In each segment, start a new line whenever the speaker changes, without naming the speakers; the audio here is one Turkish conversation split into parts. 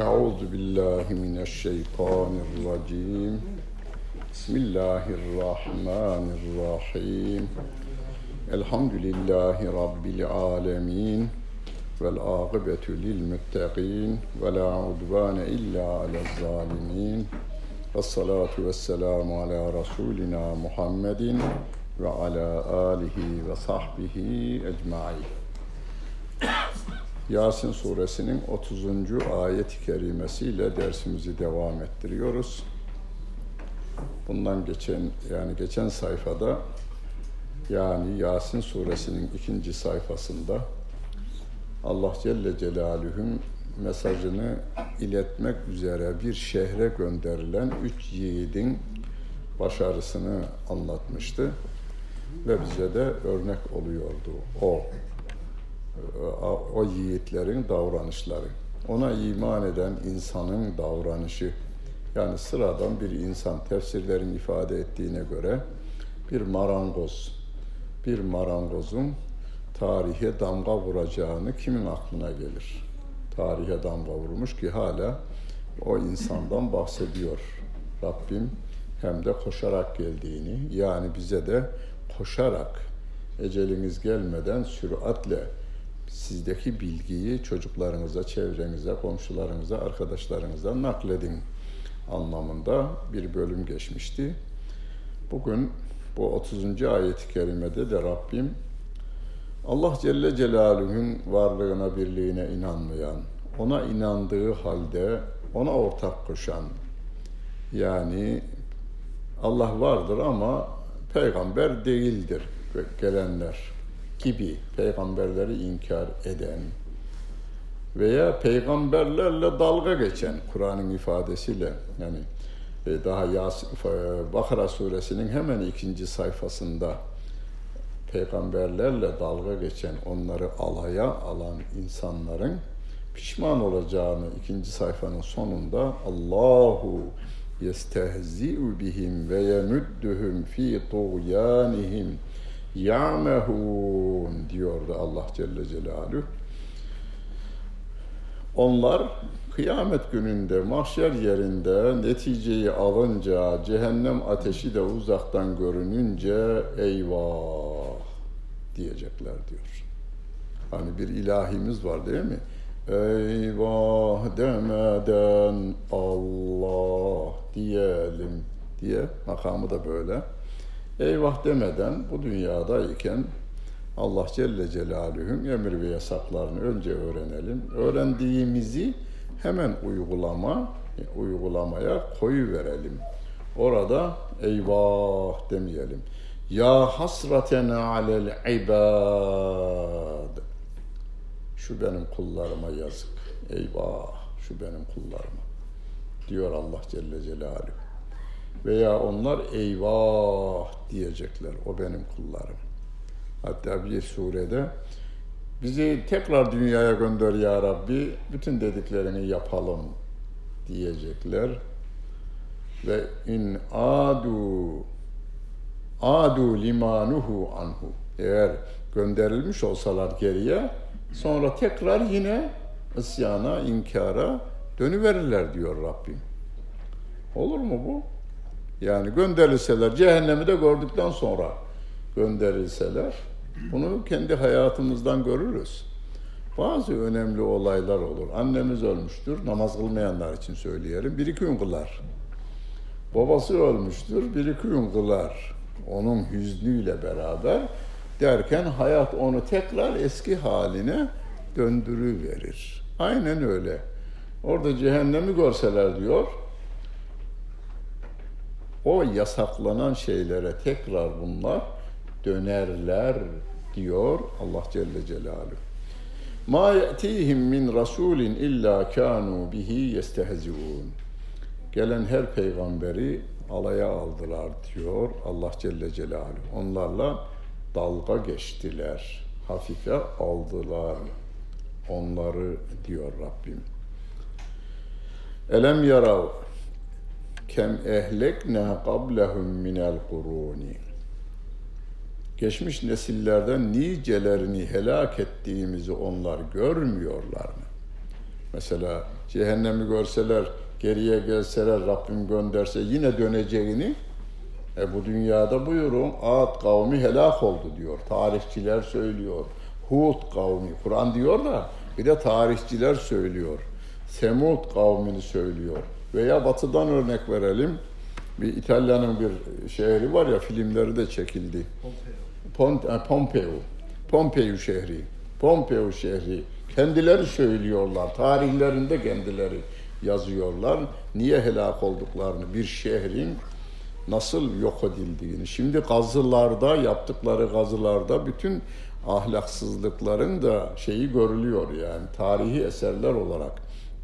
أعوذ بالله من الشيطان الرجيم. بسم الله الرحمن الرحيم. الحمد لله رب العالمين والعاقبة للمتقين ولا عدوان إلا على الظالمين. والصلاة والسلام على رسولنا محمد وعلى آله وصحبه أجمعين. Yasin suresinin 30. ayet-i kerimesiyle dersimizi devam ettiriyoruz. Bundan geçen yani geçen sayfada yani Yasin suresinin ikinci sayfasında Allah Celle Celaluhu'nun mesajını iletmek üzere bir şehre gönderilen üç yiğidin başarısını anlatmıştı ve bize de örnek oluyordu o o yiğitlerin davranışları. Ona iman eden insanın davranışı, yani sıradan bir insan tefsirlerin ifade ettiğine göre bir marangoz, bir marangozun tarihe damga vuracağını kimin aklına gelir? Tarihe damga vurmuş ki hala o insandan bahsediyor Rabbim hem de koşarak geldiğini yani bize de koşarak eceliniz gelmeden süratle sizdeki bilgiyi çocuklarınıza, çevrenize, komşularınıza, arkadaşlarınıza nakledin anlamında bir bölüm geçmişti. Bugün bu 30. ayet-i kerimede de Rabbim Allah Celle Celaluhu'nun varlığına, birliğine inanmayan, ona inandığı halde ona ortak koşan, yani Allah vardır ama peygamber değildir gelenler gibi peygamberleri inkar eden veya peygamberlerle dalga geçen Kur'an'ın ifadesiyle yani e, daha Yas Bakara suresinin hemen ikinci sayfasında peygamberlerle dalga geçen onları alaya alan insanların pişman olacağını ikinci sayfanın sonunda Allahu yestehzi'u bihim ve yemudduhum fi tuğyanihim ya'mehun diyordu Allah Celle Celaluhu. Onlar kıyamet gününde mahşer yerinde neticeyi alınca cehennem ateşi de uzaktan görününce eyvah diyecekler diyor. Hani bir ilahimiz var değil mi? Eyvah demeden Allah diyelim diye makamı da böyle eyvah demeden bu dünyadayken Allah Celle Celaluhu'nun emir ve yasaklarını önce öğrenelim. Öğrendiğimizi hemen uygulama, uygulamaya koyu verelim. Orada eyvah demeyelim. Ya hasraten alel ibad. Şu benim kullarıma yazık. Eyvah şu benim kullarıma. Diyor Allah Celle Celaluhu. Veya onlar eyvah diyecekler. O benim kullarım. Hatta bir surede bizi tekrar dünyaya gönder ya Rabbi, bütün dediklerini yapalım diyecekler. Ve in adu adu limanuhu anhu. Eğer gönderilmiş olsalar geriye, sonra tekrar yine isyana, inkara dönüverirler diyor Rabbim. Olur mu bu? Yani gönderilseler, cehennemi de gördükten sonra gönderilseler, bunu kendi hayatımızdan görürüz. Bazı önemli olaylar olur. Annemiz ölmüştür, namaz kılmayanlar için söyleyelim, bir iki gün kılar. Babası ölmüştür, bir iki gün kılar. Onun hüznüyle beraber derken hayat onu tekrar eski haline döndürüverir. Aynen öyle. Orada cehennemi görseler diyor, o yasaklanan şeylere tekrar bunlar dönerler diyor Allah Celle Celaluhu. Ma ye'tihim min rasulin illa kanu bihi yestehzi'un. Gelen her peygamberi alaya aldılar diyor Allah Celle Celaluhu. Onlarla dalga geçtiler, hafife aldılar onları diyor Rabbim. Elem yarav kem ehlekna qablahum minel kuruni. Geçmiş nesillerden nicelerini helak ettiğimizi onlar görmüyorlar mı? Mesela cehennemi görseler, geriye gelseler, Rabbim gönderse yine döneceğini e bu dünyada buyurun Ad kavmi helak oldu diyor. Tarihçiler söylüyor. Hud kavmi, Kur'an diyor da bir de tarihçiler söylüyor. Semud kavmini söylüyor. Veya batıdan örnek verelim. Bir İtalya'nın bir şehri var ya filmleri de çekildi. Pompeo. Pompeo. Pompeo şehri. Pompeo şehri. Kendileri söylüyorlar. Tarihlerinde kendileri yazıyorlar. Niye helak olduklarını bir şehrin nasıl yok edildiğini. Şimdi gazılarda, yaptıkları gazılarda bütün ahlaksızlıkların da şeyi görülüyor yani tarihi eserler olarak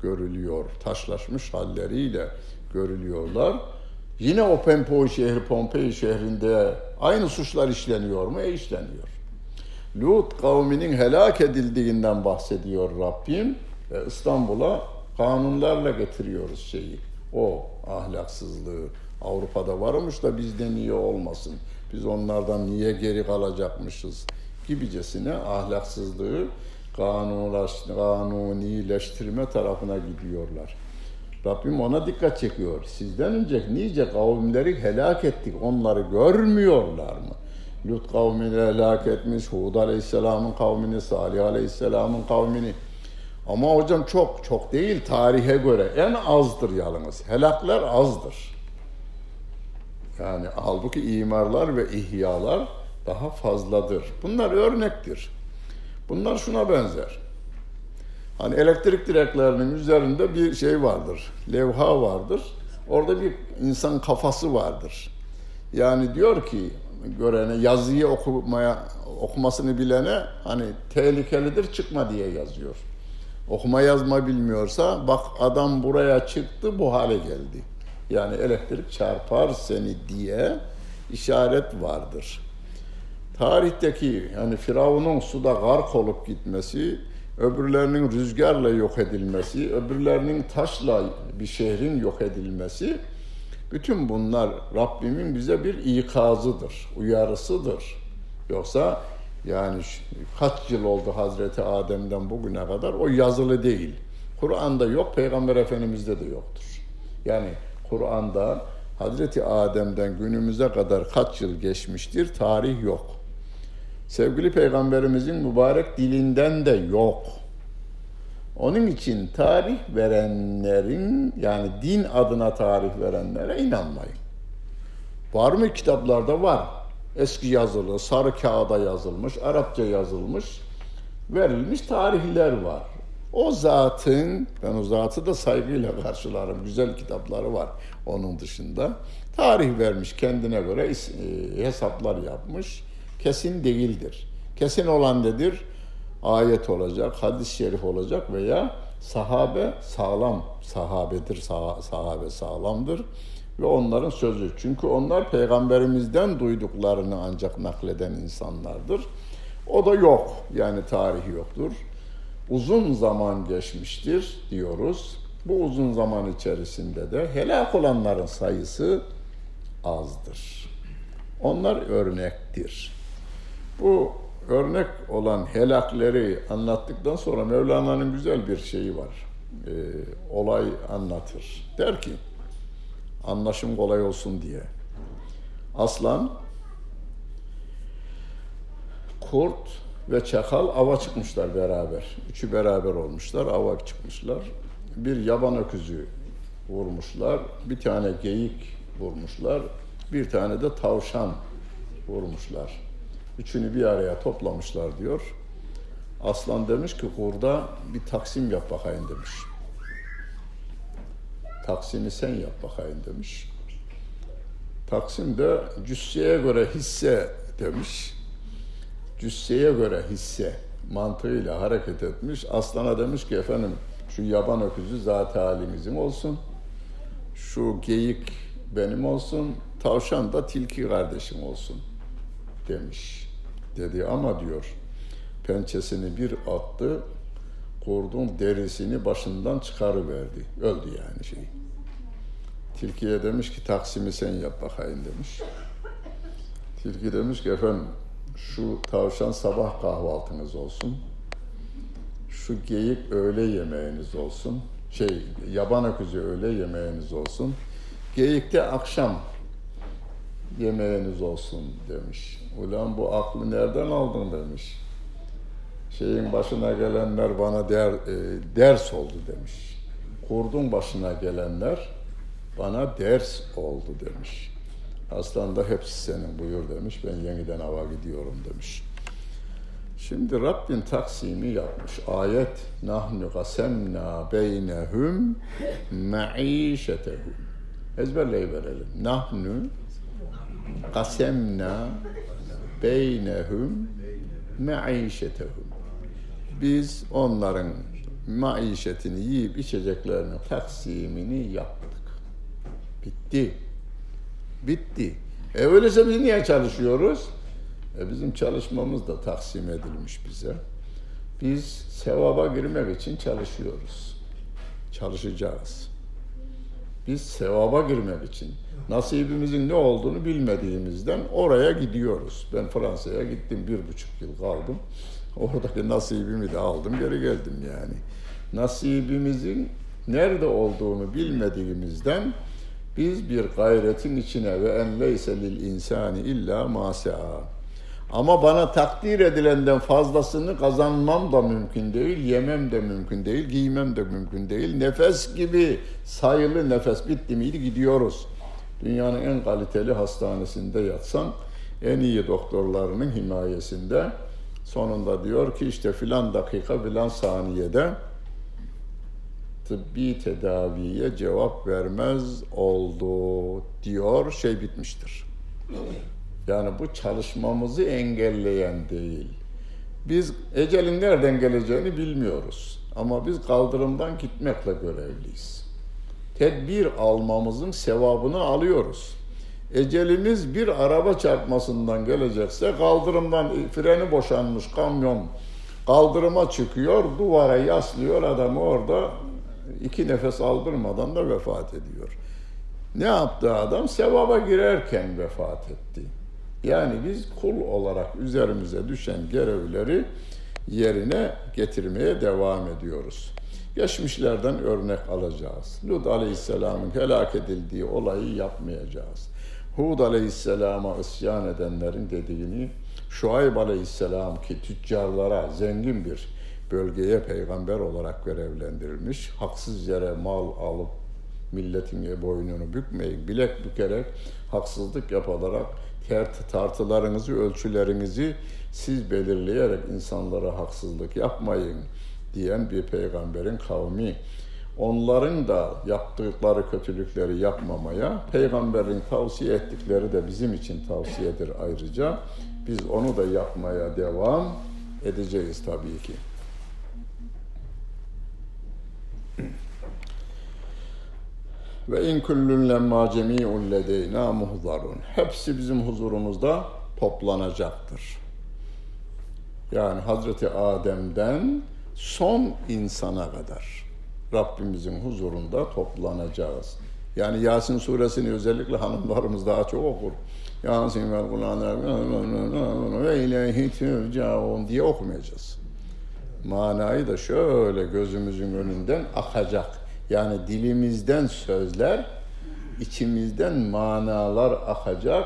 görülüyor. Taşlaşmış halleriyle görülüyorlar. Yine o Pompei şehri, Pompei şehrinde aynı suçlar işleniyor mu? E işleniyor. Lut kavminin helak edildiğinden bahsediyor Rabbim. E, İstanbul'a kanunlarla getiriyoruz şeyi. O ahlaksızlığı. Avrupa'da varmış da bizde niye olmasın? Biz onlardan niye geri kalacakmışız? Gibicesine ahlaksızlığı kanunileştirme tarafına gidiyorlar. Rabbim ona dikkat çekiyor. Sizden önce nice kavimleri helak ettik. Onları görmüyorlar mı? Lut kavmini helak etmiş, Hud aleyhisselamın kavmini, Salih aleyhisselamın kavmini. Ama hocam çok, çok değil tarihe göre. En azdır yalnız. Helaklar azdır. Yani halbuki imarlar ve ihyalar daha fazladır. Bunlar örnektir. Bunlar şuna benzer. Hani elektrik direklerinin üzerinde bir şey vardır. Levha vardır. Orada bir insan kafası vardır. Yani diyor ki görene yazıyı okumaya okumasını bilene hani tehlikelidir çıkma diye yazıyor. Okuma yazma bilmiyorsa bak adam buraya çıktı bu hale geldi. Yani elektrik çarpar seni diye işaret vardır. Tarihteki yani Firavun'un suda gark olup gitmesi, öbürlerinin rüzgarla yok edilmesi, öbürlerinin taşla bir şehrin yok edilmesi, bütün bunlar Rabbimin bize bir ikazıdır, uyarısıdır. Yoksa yani kaç yıl oldu Hazreti Adem'den bugüne kadar o yazılı değil. Kur'an'da yok, Peygamber Efendimiz'de de yoktur. Yani Kur'an'da Hazreti Adem'den günümüze kadar kaç yıl geçmiştir tarih yok. Sevgili Peygamberimizin mübarek dilinden de yok. Onun için tarih verenlerin yani din adına tarih verenlere inanmayın. Var mı kitaplarda var. Eski yazılı, sarı kağıda yazılmış, Arapça yazılmış, verilmiş tarihler var. O zatın, ben o zatı da saygıyla karşılarım. Güzel kitapları var onun dışında. Tarih vermiş kendine göre e, hesaplar yapmış. Kesin değildir. Kesin olan nedir? Ayet olacak, hadis-i şerif olacak veya sahabe sağlam sahabedir, sah sahabe sağlamdır ve onların sözü. Çünkü onlar peygamberimizden duyduklarını ancak nakleden insanlardır. O da yok. Yani tarihi yoktur uzun zaman geçmiştir diyoruz. Bu uzun zaman içerisinde de helak olanların sayısı azdır. Onlar örnektir. Bu örnek olan helakleri anlattıktan sonra Mevlana'nın güzel bir şeyi var. Ee, olay anlatır. Der ki, anlaşım kolay olsun diye. Aslan, kurt ve çakal ava çıkmışlar beraber. Üçü beraber olmuşlar, ava çıkmışlar. Bir yaban öküzü vurmuşlar, bir tane geyik vurmuşlar, bir tane de tavşan vurmuşlar. Üçünü bir araya toplamışlar diyor. Aslan demiş ki kurda bir taksim yap bakayım demiş. Taksimi sen yap bakayım demiş. Taksim de cüsseye göre hisse demiş cüsseye göre hisse mantığıyla hareket etmiş. Aslana demiş ki efendim şu yaban öküzü zat halimizin olsun. Şu geyik benim olsun. Tavşan da tilki kardeşim olsun demiş. Dedi ama diyor pençesini bir attı kurdun derisini başından çıkarıverdi. Öldü yani şey. Tilkiye demiş ki taksimi sen yap bakayım demiş. Tilki demiş ki efendim şu tavşan sabah kahvaltınız olsun. Şu geyik öğle yemeğiniz olsun. Şey yaban öküzü öğle yemeğiniz olsun. Geyikte akşam yemeğiniz olsun demiş. Ulan bu aklı nereden aldın demiş. Şeyin başına gelenler bana der, e, ders oldu demiş. Kurdun başına gelenler bana ders oldu demiş. Aslında hepsi senin buyur demiş. Ben yeniden ava gidiyorum demiş. Şimdi Rabbin taksimi yapmış. Ayet nahnu qasemna beynehum maişetehum. Ezberleyiverelim. Nahnu qasemna beynehum maişetehum. Biz onların maişetini yiyip içeceklerinin taksimini yaptık. Bitti. Bitti. E öyleyse biz niye çalışıyoruz? E bizim çalışmamız da taksim edilmiş bize. Biz sevaba girmek için çalışıyoruz. Çalışacağız. Biz sevaba girmek için nasibimizin ne olduğunu bilmediğimizden oraya gidiyoruz. Ben Fransa'ya gittim bir buçuk yıl kaldım. Oradaki nasibimi de aldım geri geldim yani. Nasibimizin nerede olduğunu bilmediğimizden biz bir gayretin içine ve en leyse lil insani illa ma Ama bana takdir edilenden fazlasını kazanmam da mümkün değil, yemem de mümkün değil, giymem de mümkün değil. Nefes gibi sayılı nefes bitti miydi gidiyoruz. Dünyanın en kaliteli hastanesinde yatsan, en iyi doktorlarının himayesinde sonunda diyor ki işte filan dakika filan saniyede tıbbi tedaviye cevap vermez oldu diyor şey bitmiştir. Yani bu çalışmamızı engelleyen değil. Biz ecelin nereden geleceğini bilmiyoruz. Ama biz kaldırımdan gitmekle görevliyiz. Tedbir almamızın sevabını alıyoruz. Ecelimiz bir araba çarpmasından gelecekse kaldırımdan freni boşanmış kamyon kaldırıma çıkıyor, duvara yaslıyor adamı orada iki nefes aldırmadan da vefat ediyor. Ne yaptı adam? Sevaba girerken vefat etti. Yani biz kul olarak üzerimize düşen görevleri yerine getirmeye devam ediyoruz. Geçmişlerden örnek alacağız. Lut Aleyhisselam'ın helak edildiği olayı yapmayacağız. Hud Aleyhisselam'a isyan edenlerin dediğini Şuayb Aleyhisselam ki tüccarlara zengin bir bölgeye peygamber olarak görevlendirilmiş. Haksız yere mal alıp milletin boynunu bükmeyin, bilek bükerek haksızlık yaparak tartılarınızı, ölçülerinizi siz belirleyerek insanlara haksızlık yapmayın diyen bir peygamberin kavmi. Onların da yaptıkları kötülükleri yapmamaya, peygamberin tavsiye ettikleri de bizim için tavsiyedir ayrıca. Biz onu da yapmaya devam edeceğiz tabii ki. Ve in kullun lemma cemi'un ledeyna muhzarun. Hepsi bizim huzurumuzda toplanacaktır. Yani Hazreti Adem'den son insana kadar Rabbimizin huzurunda toplanacağız. Yani Yasin suresini özellikle hanımlarımız daha çok okur. Yasin ve Kur'an'ı ve ilahi türcaun diye okumayacağız. Manayı da şöyle gözümüzün önünden akacak yani dilimizden sözler, içimizden manalar akacak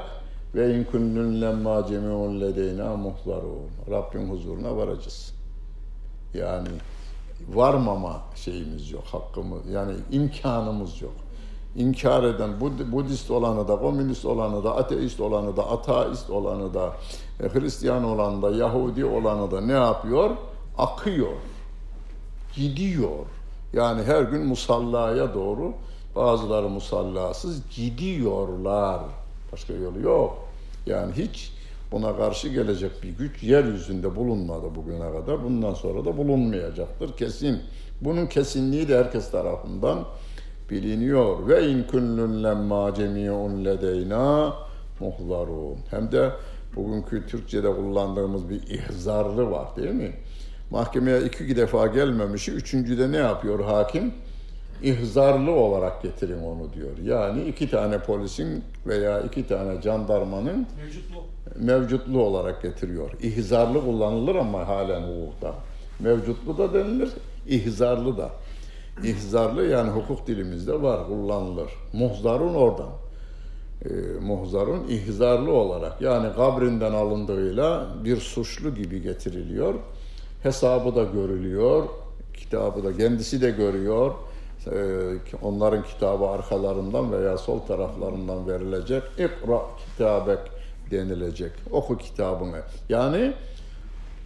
ve in kullun lemma cemi'un ledeyna muhlarun. Rabbin huzuruna varacağız. Yani varmama şeyimiz yok, hakkımız yani imkanımız yok. İnkar eden Bud Budist olanı da, komünist olanı da, ateist olanı da, ateist olanı da, e, Hristiyan olanı da, Yahudi olanı da ne yapıyor? Akıyor, gidiyor. Yani her gün musallaya doğru bazıları musallasız gidiyorlar. Başka yolu yok. Yani hiç buna karşı gelecek bir güç yeryüzünde bulunmadı bugüne kadar. Bundan sonra da bulunmayacaktır kesin. Bunun kesinliği de herkes tarafından biliniyor. Ve in kullun lemma cemi'un ledeyna muhlarun. Hem de bugünkü Türkçe'de kullandığımız bir ihzarlı var değil mi? Mahkemeye iki defa gelmemişi, üçüncüde ne yapıyor hakim? İhzarlı olarak getirin onu diyor. Yani iki tane polisin veya iki tane jandarmanın mevcutlu, mevcutlu olarak getiriyor. İhzarlı kullanılır ama halen hukukta. Mevcutlu da denilir, ihzarlı da. ihzarlı yani hukuk dilimizde var, kullanılır. Muhzarun oradan. E, muhzarun ihzarlı olarak yani kabrinden alındığıyla bir suçlu gibi getiriliyor. Hesabı da görülüyor, kitabı da kendisi de görüyor. E, onların kitabı arkalarından veya sol taraflarından verilecek. İkra kitabek denilecek. Oku kitabını. Yani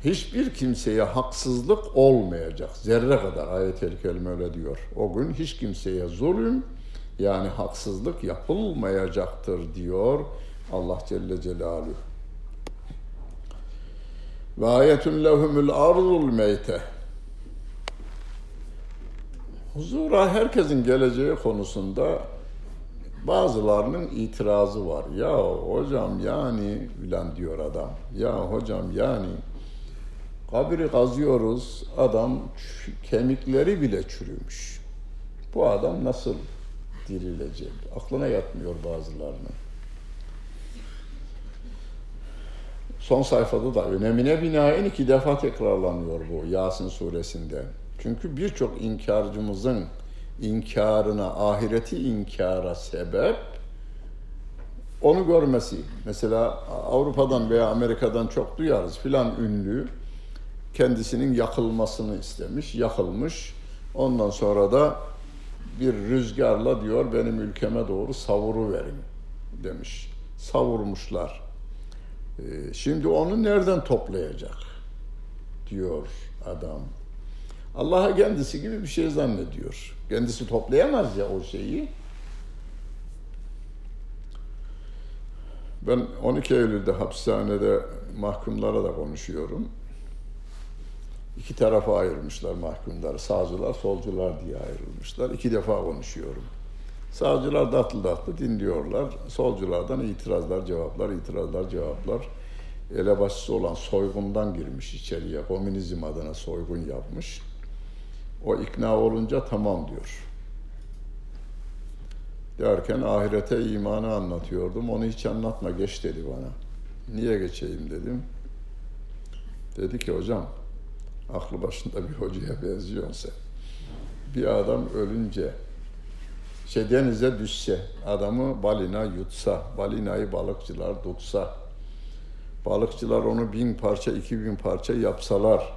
hiçbir kimseye haksızlık olmayacak. Zerre kadar ayet-el kerime öyle diyor. O gün hiç kimseye zulüm yani haksızlık yapılmayacaktır diyor Allah Celle Celaluhu. Ve ayetun lehumul arzul meyte. Huzura herkesin geleceği konusunda bazılarının itirazı var. Ya hocam yani filan diyor adam. Ya hocam yani kabri kazıyoruz adam kemikleri bile çürümüş. Bu adam nasıl dirilecek? Aklına yatmıyor bazılarının. Son sayfada da önemine binaen iki defa tekrarlanıyor bu Yasin suresinde. Çünkü birçok inkarcımızın inkarına, ahireti inkara sebep onu görmesi. Mesela Avrupa'dan veya Amerika'dan çok duyarız filan ünlü kendisinin yakılmasını istemiş, yakılmış. Ondan sonra da bir rüzgarla diyor benim ülkeme doğru savuru verin demiş. Savurmuşlar. Ee, şimdi onu nereden toplayacak diyor adam. Allah'a kendisi gibi bir şey zannediyor. Kendisi toplayamaz ya o şeyi. Ben 12 Eylül'de hapishanede mahkumlara da konuşuyorum. İki tarafa ayırmışlar mahkumları. Sağcılar, solcular diye ayrılmışlar. İki defa konuşuyorum. Sağcılar tatlı tatlı dinliyorlar. Solculardan itirazlar, cevaplar, itirazlar, cevaplar. Elebaşısı olan soygundan girmiş içeriye. Komünizm adına soygun yapmış. O ikna olunca tamam diyor. Derken ahirete imanı anlatıyordum. Onu hiç anlatma geç dedi bana. Niye geçeyim dedim. Dedi ki hocam aklı başında bir hocaya benziyorsun sen. Bir adam ölünce şey denize düşse, adamı balina yutsa, balinayı balıkçılar tutsa, balıkçılar onu bin parça, iki bin parça yapsalar,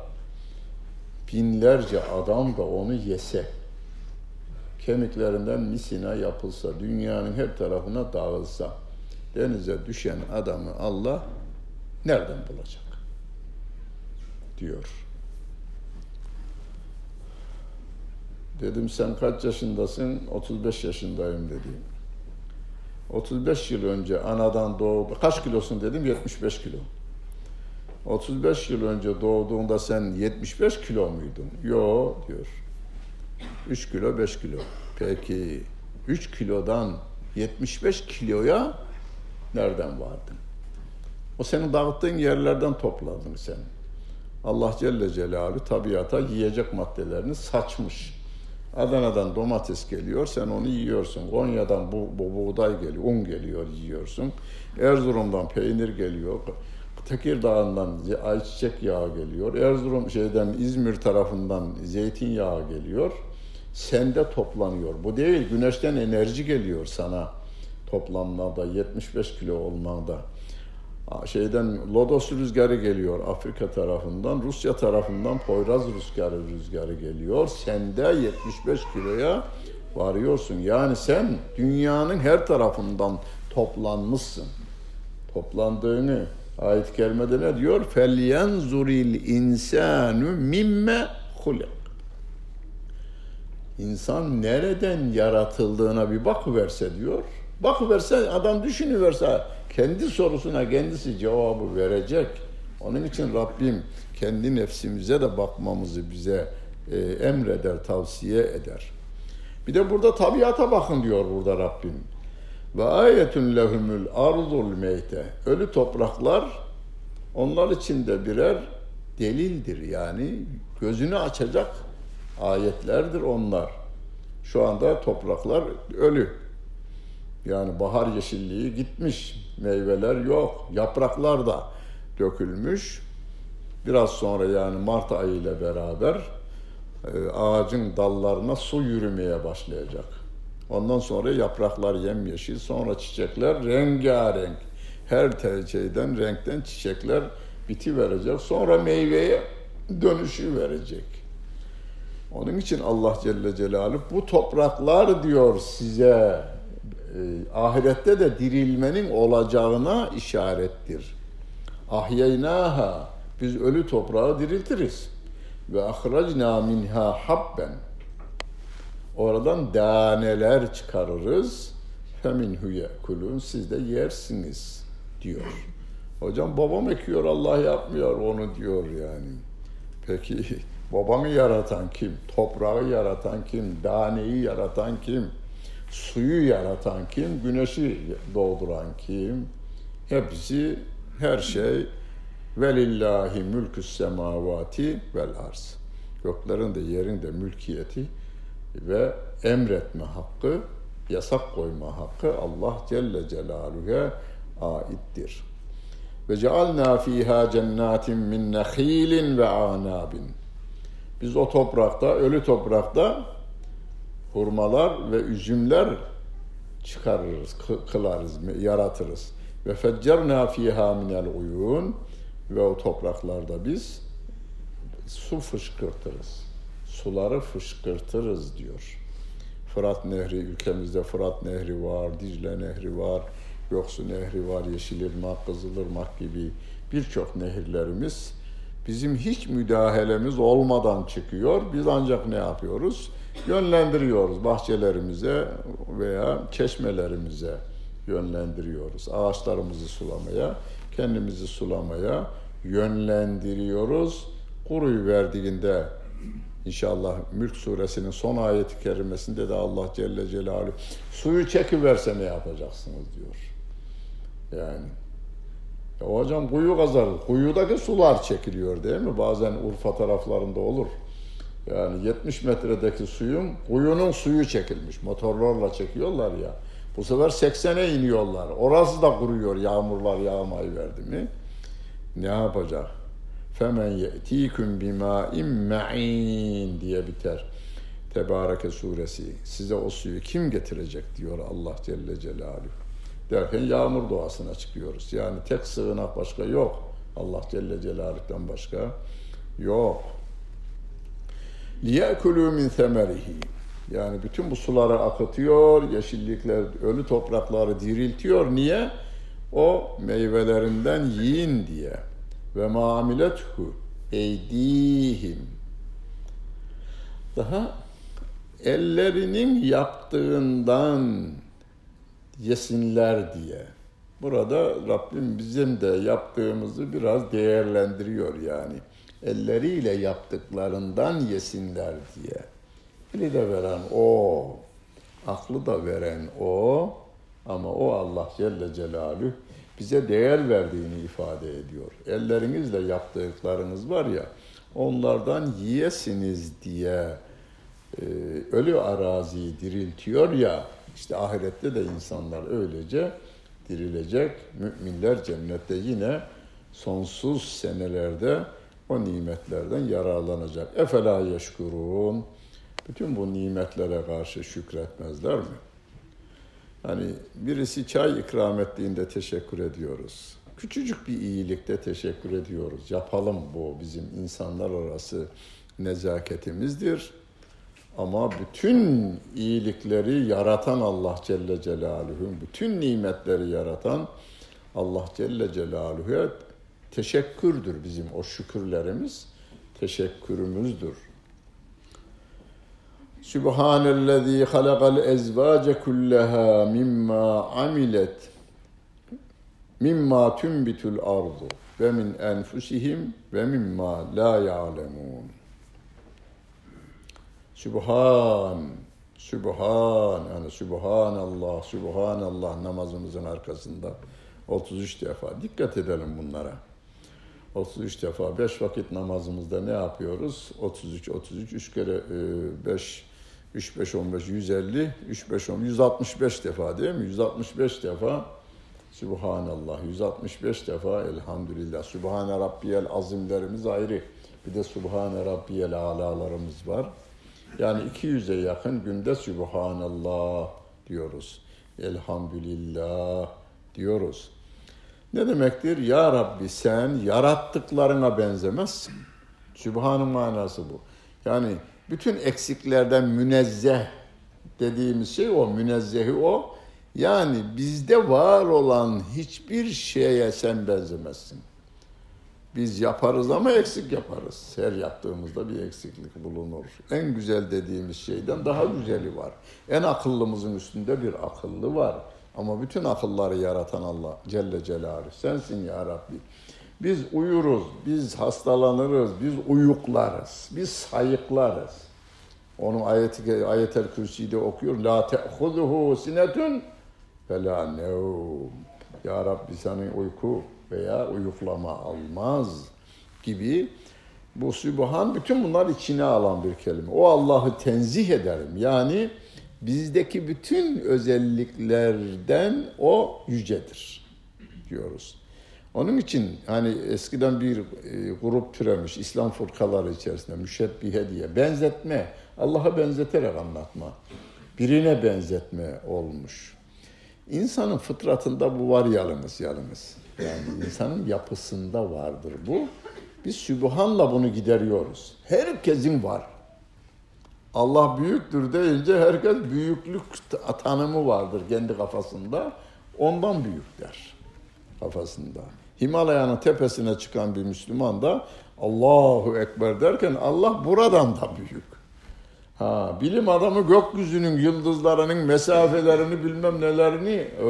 binlerce adam da onu yese, kemiklerinden misina yapılsa, dünyanın her tarafına dağılsa, denize düşen adamı Allah nereden bulacak? diyor. Dedim sen kaç yaşındasın? 35 yaşındayım dedi. 35 yıl önce anadan doğdu. Kaç kilosun dedim? 75 kilo. 35 yıl önce doğduğunda sen 75 kilo muydun? Yo diyor. 3 kilo 5 kilo. Peki 3 kilodan 75 kiloya nereden vardın? O senin dağıttığın yerlerden topladın sen. Allah Celle Celaluhu tabiata yiyecek maddelerini saçmış. Adana'dan domates geliyor, sen onu yiyorsun. Konya'dan bu, bu buğday geliyor, un geliyor, yiyorsun. Erzurum'dan peynir geliyor. Tekirdağ'dan ayçiçek yağı geliyor. Erzurum şeyden İzmir tarafından zeytinyağı geliyor. Sende toplanıyor. Bu değil, güneşten enerji geliyor sana toplanmada, 75 kilo olmada şeyden Lodos rüzgarı geliyor Afrika tarafından, Rusya tarafından Poyraz rüzgarı rüzgarı geliyor. Sende 75 kiloya varıyorsun. Yani sen dünyanın her tarafından toplanmışsın. Toplandığını ayet kerimede ne diyor? Felyenzuril insanu mimme hulak. İnsan nereden yaratıldığına bir bakıverse diyor. Bakıverse adam düşünüverse kendi sorusuna kendisi cevabı verecek. Onun için Rabbim kendi nefsimize de bakmamızı bize e, emreder, tavsiye eder. Bir de burada tabiata bakın diyor burada Rabbim. Ve ayetun lehumul arzul meyte. Ölü topraklar onlar için de birer delildir yani gözünü açacak ayetlerdir onlar. Şu anda topraklar ölü. Yani bahar yeşilliği gitmiş, meyveler yok, yapraklar da dökülmüş. Biraz sonra yani Mart ayı ile beraber e, ağacın dallarına su yürümeye başlayacak. Ondan sonra yapraklar yemyeşil, sonra çiçekler rengarenk. Her şeyden, renkten çiçekler biti verecek. Sonra meyveye dönüşü verecek. Onun için Allah Celle Celaluhu bu topraklar diyor size e, ahirette de dirilmenin olacağına işarettir. Ahyeynaha biz ölü toprağı diriltiriz. Ve ahracna minha habben oradan daneler çıkarırız. Feminhu yekulun siz de yersiniz diyor. Hocam babam ekiyor Allah yapmıyor onu diyor yani. Peki babanı yaratan kim? Toprağı yaratan kim? Daneyi yaratan kim? Suyu yaratan kim? Güneşi doğduran kim? Hepsi her şey velillahi mülküs semavati vel arz. Göklerin de yerin de mülkiyeti ve emretme hakkı, yasak koyma hakkı Allah Celle Celaluhu'ya aittir. Ve cealna fiha cennatin min nehilin ve anabin. Biz o toprakta, ölü toprakta hurmalar ve üzümler çıkarırız, kılarız, yaratırız. Ve feccerna fiha minel uyun ve o topraklarda biz su fışkırtırız. Suları fışkırtırız diyor. Fırat Nehri, ülkemizde Fırat Nehri var, Dicle Nehri var, Yoksu Nehri var, Yeşilırmak, Kızılırmak gibi birçok nehirlerimiz bizim hiç müdahalemiz olmadan çıkıyor. Biz ancak ne yapıyoruz? Yönlendiriyoruz bahçelerimize veya çeşmelerimize yönlendiriyoruz. Ağaçlarımızı sulamaya, kendimizi sulamaya yönlendiriyoruz. Kuruyu verdiğinde İnşallah Mülk suresinin son ayeti kerimesinde de Allah Celle Celaluhu suyu çekiverse ne yapacaksınız diyor. Yani ya hocam kuyu kazar. Kuyudaki sular çekiliyor değil mi? Bazen Urfa taraflarında olur. Yani 70 metredeki suyun, kuyunun suyu çekilmiş. Motorlarla çekiyorlar ya. Bu sefer 80'e iniyorlar. Orası da kuruyor yağmurlar yağmayı verdi mi? Ne yapacak? Femen ye'tiküm bimâ'in me'in diye biter. Tebareke suresi. Size o suyu kim getirecek diyor Allah Celle Celaluhu. Derken yağmur doğasına çıkıyoruz. Yani tek sığınak başka yok. Allah Celle Celaluhu'dan başka yok. لِيَأْكُلُوا min ثَمَرِهِ Yani bütün bu suları akıtıyor, yeşillikler, ölü toprakları diriltiyor. Niye? O meyvelerinden yiyin diye ve mamilethu eydihim. Daha ellerinin yaptığından yesinler diye. Burada Rabbim bizim de yaptığımızı biraz değerlendiriyor yani. Elleriyle yaptıklarından yesinler diye. Eli de veren o, aklı da veren o ama o Allah Celle Celaluhu bize değer verdiğini ifade ediyor. Ellerinizle yaptıklarınız var ya, onlardan yiyesiniz diye e, ölü araziyi diriltiyor ya, işte ahirette de insanlar öylece dirilecek. Müminler cennette yine sonsuz senelerde o nimetlerden yararlanacak. Efela yeşkurun. Bütün bu nimetlere karşı şükretmezler mi? Hani birisi çay ikram ettiğinde teşekkür ediyoruz. Küçücük bir iyilikte teşekkür ediyoruz. Yapalım bu bizim insanlar arası nezaketimizdir. Ama bütün iyilikleri yaratan Allah Celle Celaluhu'nun, bütün nimetleri yaratan Allah Celle Celaluhu'ya teşekkürdür bizim o şükürlerimiz, teşekkürümüzdür. Sübhanellezî halakal ezvâce kulleha mimma amilet mimma tünbitul ardu ve min enfusihim ve mimma la ya'lemun. Sübhan, Sübhan, yani Sübhanallah, Sübhanallah namazımızın arkasında 33 defa. Dikkat edelim bunlara. 33 defa 5 vakit namazımızda ne yapıyoruz? 33 33 3 kere 5 3 5 15 150 3 5 10 165 defa değil mi? 165 defa Subhanallah 165 defa elhamdülillah. Sübhane Rabbiyel azimlerimiz ayrı. Bir de Subhane Rabbiyel alalarımız var. Yani 200'e yakın günde Subhanallah diyoruz. Elhamdülillah diyoruz. Ne demektir? Ya Rabbi sen yarattıklarına benzemezsin. Sübhan'ın manası bu. Yani bütün eksiklerden münezzeh dediğimiz şey o, münezzehi o. Yani bizde var olan hiçbir şeye sen benzemezsin. Biz yaparız ama eksik yaparız. Her yaptığımızda bir eksiklik bulunur. En güzel dediğimiz şeyden daha güzeli var. En akıllımızın üstünde bir akıllı var. Ama bütün akılları yaratan Allah Celle Celaluhu. Sensin ya Rabbi. Biz uyuruz, biz hastalanırız, biz uyuklarız, biz sayıklarız. Onun ayeti ayetel kürsüde okuyor. La te'huzuhu sinetun ve la nevm. Ya Rabbi senin uyku veya uyuklama almaz gibi bu Sübhan bütün bunlar içine alan bir kelime. O Allah'ı tenzih ederim. Yani bizdeki bütün özelliklerden o yücedir diyoruz. Onun için hani eskiden bir e, grup türemiş İslam fırkaları içerisinde müşebbihe diye benzetme, Allah'a benzeterek anlatma, birine benzetme olmuş. İnsanın fıtratında bu var yalnız yalnız. Yani insanın yapısında vardır bu. Biz Sübhan'la bunu gideriyoruz. Herkesin var. Allah büyüktür deyince herkes büyüklük tanımı vardır kendi kafasında. Ondan büyük der kafasında. Himalayanın tepesine çıkan bir Müslüman da Allahu Ekber derken Allah buradan da büyük. Ha, bilim adamı gökyüzünün yıldızlarının mesafelerini bilmem nelerini e,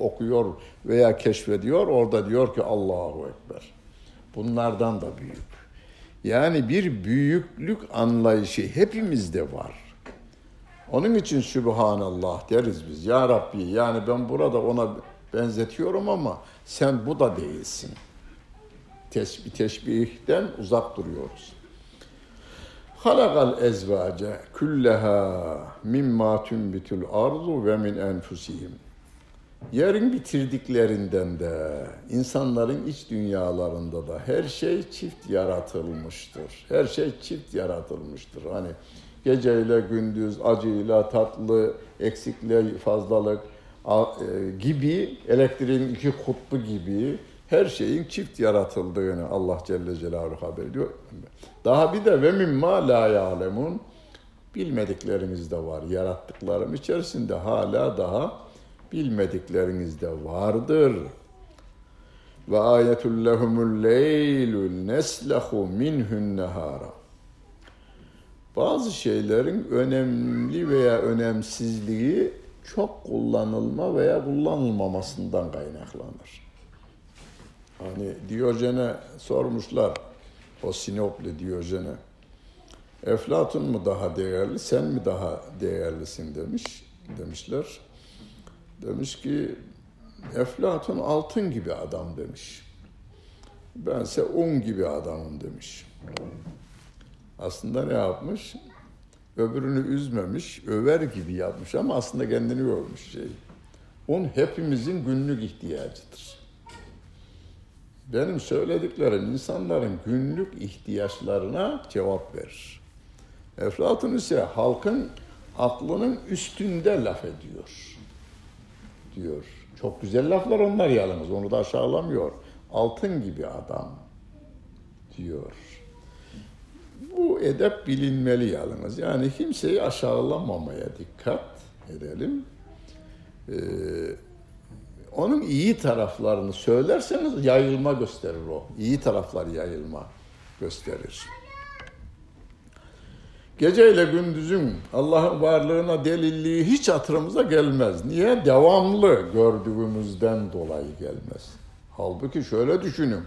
okuyor veya keşfediyor. Orada diyor ki Allahu Ekber. Bunlardan da büyük. Yani bir büyüklük anlayışı hepimizde var. Onun için Sübhanallah deriz biz. Ya Rabbi yani ben burada ona benzetiyorum ama sen bu da değilsin. Tesbih, teşbihten uzak duruyoruz. Halakal ezvace külleha mimma tünbitul arzu ve min enfusihim. Yerin bitirdiklerinden de, insanların iç dünyalarında da her şey çift yaratılmıştır. Her şey çift yaratılmıştır. Hani geceyle gündüz, acıyla tatlı, eksikle fazlalık gibi, elektriğin iki kutbu gibi her şeyin çift yaratıldığını Allah Celle Celaluhu haber ediyor. Daha bir de ve mimma la ya'lemun bilmediklerimiz de var. Yarattıklarım içerisinde hala daha bilmedikleriniz de vardır. Ve ayetul lehumul leylul neslahu minhun nehara. Bazı şeylerin önemli veya önemsizliği çok kullanılma veya kullanılmamasından kaynaklanır. Hani Diyojen'e sormuşlar, o Sinoplu Diyojen'e. Eflatun mu daha değerli, sen mi daha değerlisin demiş, demişler. Demiş ki Eflatun altın gibi adam demiş. Bense un gibi adamım demiş. Aslında ne yapmış? Öbürünü üzmemiş, över gibi yapmış ama aslında kendini övmüş şey. Un hepimizin günlük ihtiyacıdır. Benim söylediklerim insanların günlük ihtiyaçlarına cevap verir. Eflatun ise halkın aklının üstünde laf ediyor diyor. Çok güzel laflar onlar yalnız. Onu da aşağılamıyor. Altın gibi adam diyor. Bu edep bilinmeli yalnız. Yani kimseyi aşağılamamaya dikkat edelim. Ee, onun iyi taraflarını söylerseniz yayılma gösterir o. İyi taraflar yayılma gösterir. Gece ile gündüzün Allah'ın varlığına delilliği hiç hatırımıza gelmez. Niye? Devamlı gördüğümüzden dolayı gelmez. Halbuki şöyle düşünün.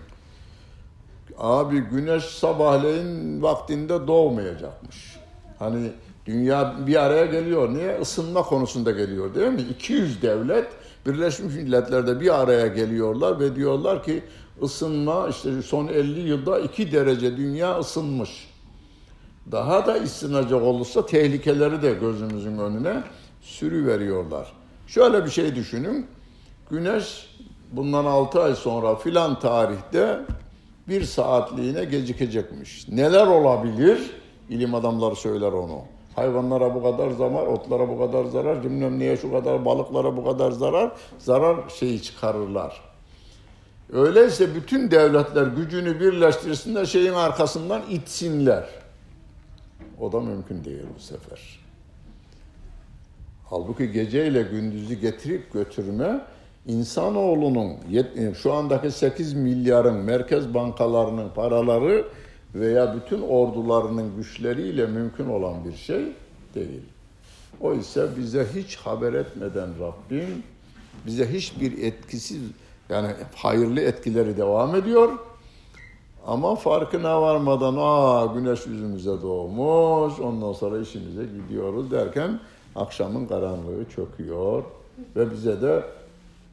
Abi güneş sabahleyin vaktinde doğmayacakmış. Hani dünya bir araya geliyor. Niye? Isınma konusunda geliyor değil mi? 200 devlet Birleşmiş Milletler'de bir araya geliyorlar ve diyorlar ki ısınma işte son 50 yılda 2 derece dünya ısınmış daha da ısınacak olursa tehlikeleri de gözümüzün önüne sürüveriyorlar. Şöyle bir şey düşünün. Güneş bundan 6 ay sonra filan tarihte bir saatliğine gecikecekmiş. Neler olabilir? İlim adamları söyler onu. Hayvanlara bu kadar zarar, otlara bu kadar zarar, bilmem niye şu kadar, balıklara bu kadar zarar, zarar şeyi çıkarırlar. Öyleyse bütün devletler gücünü birleştirsinler, şeyin arkasından itsinler. O da mümkün değil bu sefer. Halbuki geceyle gündüzü getirip götürme insanoğlunun şu andaki 8 milyarın merkez bankalarının paraları veya bütün ordularının güçleriyle mümkün olan bir şey değil. O ise bize hiç haber etmeden Rabbim bize hiçbir etkisiz yani hayırlı etkileri devam ediyor. Ama farkına varmadan aa güneş yüzümüze doğmuş ondan sonra işimize gidiyoruz derken akşamın karanlığı çöküyor ve bize de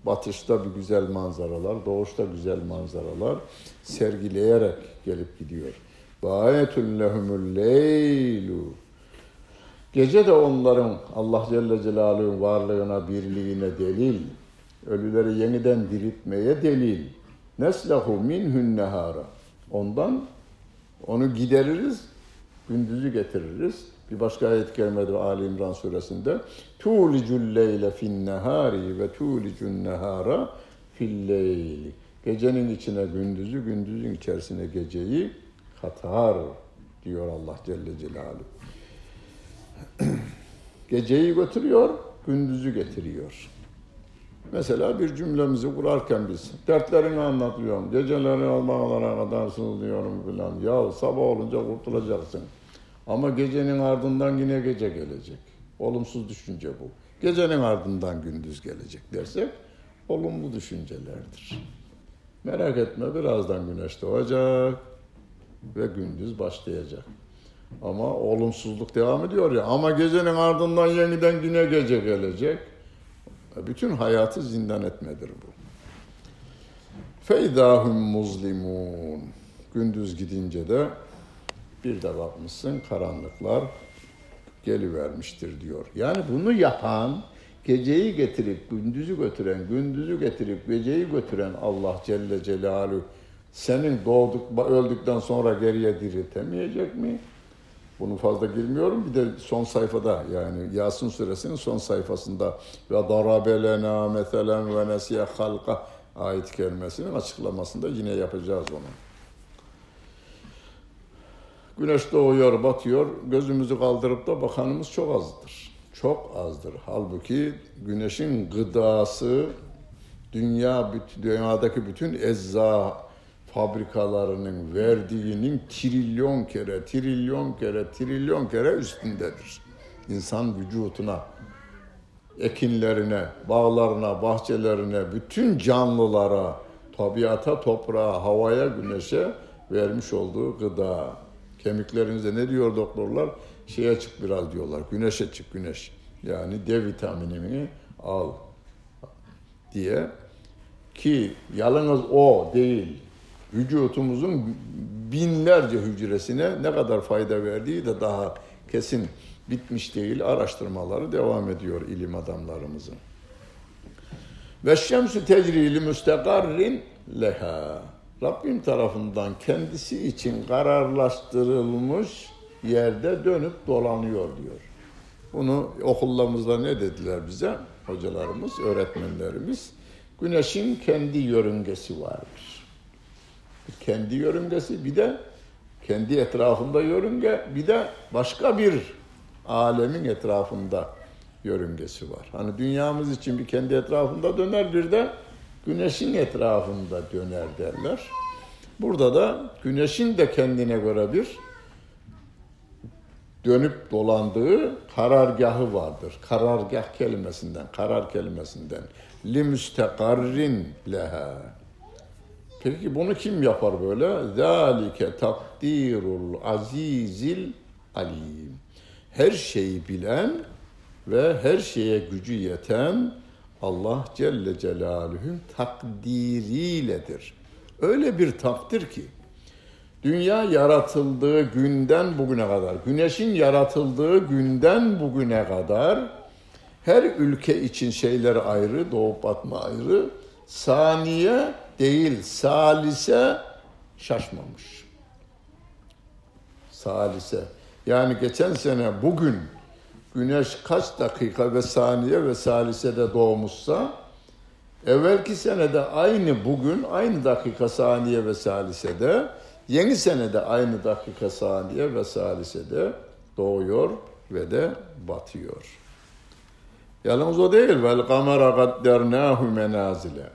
batışta bir güzel manzaralar, doğuşta güzel manzaralar sergileyerek gelip gidiyor. Bâyetun lehumul leylu. Gece de onların Allah Celle Celaluhu'nun varlığına, birliğine delil. Ölüleri yeniden diriltmeye delil. Neslehu minhun nehara. Ondan onu gideririz, gündüzü getiririz. Bir başka ayet gelmedi Ali İmran suresinde. Tulicul leyle fin nehari ve tulicun nehara fil leyli. Gecenin içine gündüzü, gündüzün içerisine geceyi katar diyor Allah Celle Celaluhu. Geceyi götürüyor, gündüzü getiriyor. Mesela bir cümlemizi kurarken biz dertlerini anlatıyorum, geceleri almalara kadar sığınıyorum filan. Ya sabah olunca kurtulacaksın. Ama gecenin ardından yine gece gelecek. Olumsuz düşünce bu. Gecenin ardından gündüz gelecek dersek olumlu düşüncelerdir. Merak etme birazdan güneş doğacak ve gündüz başlayacak. Ama olumsuzluk devam ediyor ya. Ama gecenin ardından yeniden yine gece gelecek. Bütün hayatı zindan etmedir bu. Feydahum muzlimun. Gündüz gidince de bir de bakmışsın karanlıklar gelivermiştir diyor. Yani bunu yapan, geceyi getirip gündüzü götüren, gündüzü getirip geceyi götüren Allah Celle Celaluhu senin doğduk, öldükten sonra geriye diriltemeyecek mi? Bunu fazla girmiyorum. Bir de son sayfada yani Yasin suresinin son sayfasında ve darabelena meselen ve nesiye halka ayet kelimesinin açıklamasında yine yapacağız onu. Güneş doğuyor, batıyor. Gözümüzü kaldırıp da bakanımız çok azdır. Çok azdır. Halbuki güneşin gıdası dünya dünyadaki bütün ecza fabrikalarının verdiğinin trilyon kere, trilyon kere, trilyon kere üstündedir. İnsan vücutuna, ekinlerine, bağlarına, bahçelerine, bütün canlılara, tabiata, toprağa, havaya, güneşe vermiş olduğu gıda. Kemiklerinize ne diyor doktorlar? Şeye çık biraz diyorlar. Güneşe çık güneş. Yani D vitaminini al diye ki yalnız o değil vücutumuzun binlerce hücresine ne kadar fayda verdiği de daha kesin bitmiş değil. Araştırmaları devam ediyor ilim adamlarımızın. Ve şemsü tecrili müstekarrin leha. Rabbim tarafından kendisi için kararlaştırılmış yerde dönüp dolanıyor diyor. Bunu okullarımızda ne dediler bize? Hocalarımız, öğretmenlerimiz. Güneşin kendi yörüngesi vardır. Kendi yörüngesi bir de kendi etrafında yörünge bir de başka bir alemin etrafında yörüngesi var. Hani dünyamız için bir kendi etrafında döner bir de güneşin etrafında döner derler. Burada da güneşin de kendine göre bir dönüp dolandığı karargahı vardır. Karargah kelimesinden, karar kelimesinden. Li müstekarrin leha. Peki bunu kim yapar böyle? Zalike takdirul azizil alim. Her şeyi bilen ve her şeye gücü yeten Allah Celle Celaluhu'nun takdiriyledir. Öyle bir takdir ki dünya yaratıldığı günden bugüne kadar, güneşin yaratıldığı günden bugüne kadar her ülke için şeyler ayrı, doğup batma ayrı, saniye değil salise şaşmamış. Salise. Yani geçen sene bugün güneş kaç dakika ve saniye ve salisede doğmuşsa evvelki senede aynı bugün aynı dakika saniye ve salisede yeni senede aynı dakika saniye ve salisede doğuyor ve de batıyor. Yalnız o değil. Vel kamera kaddernahu menazile.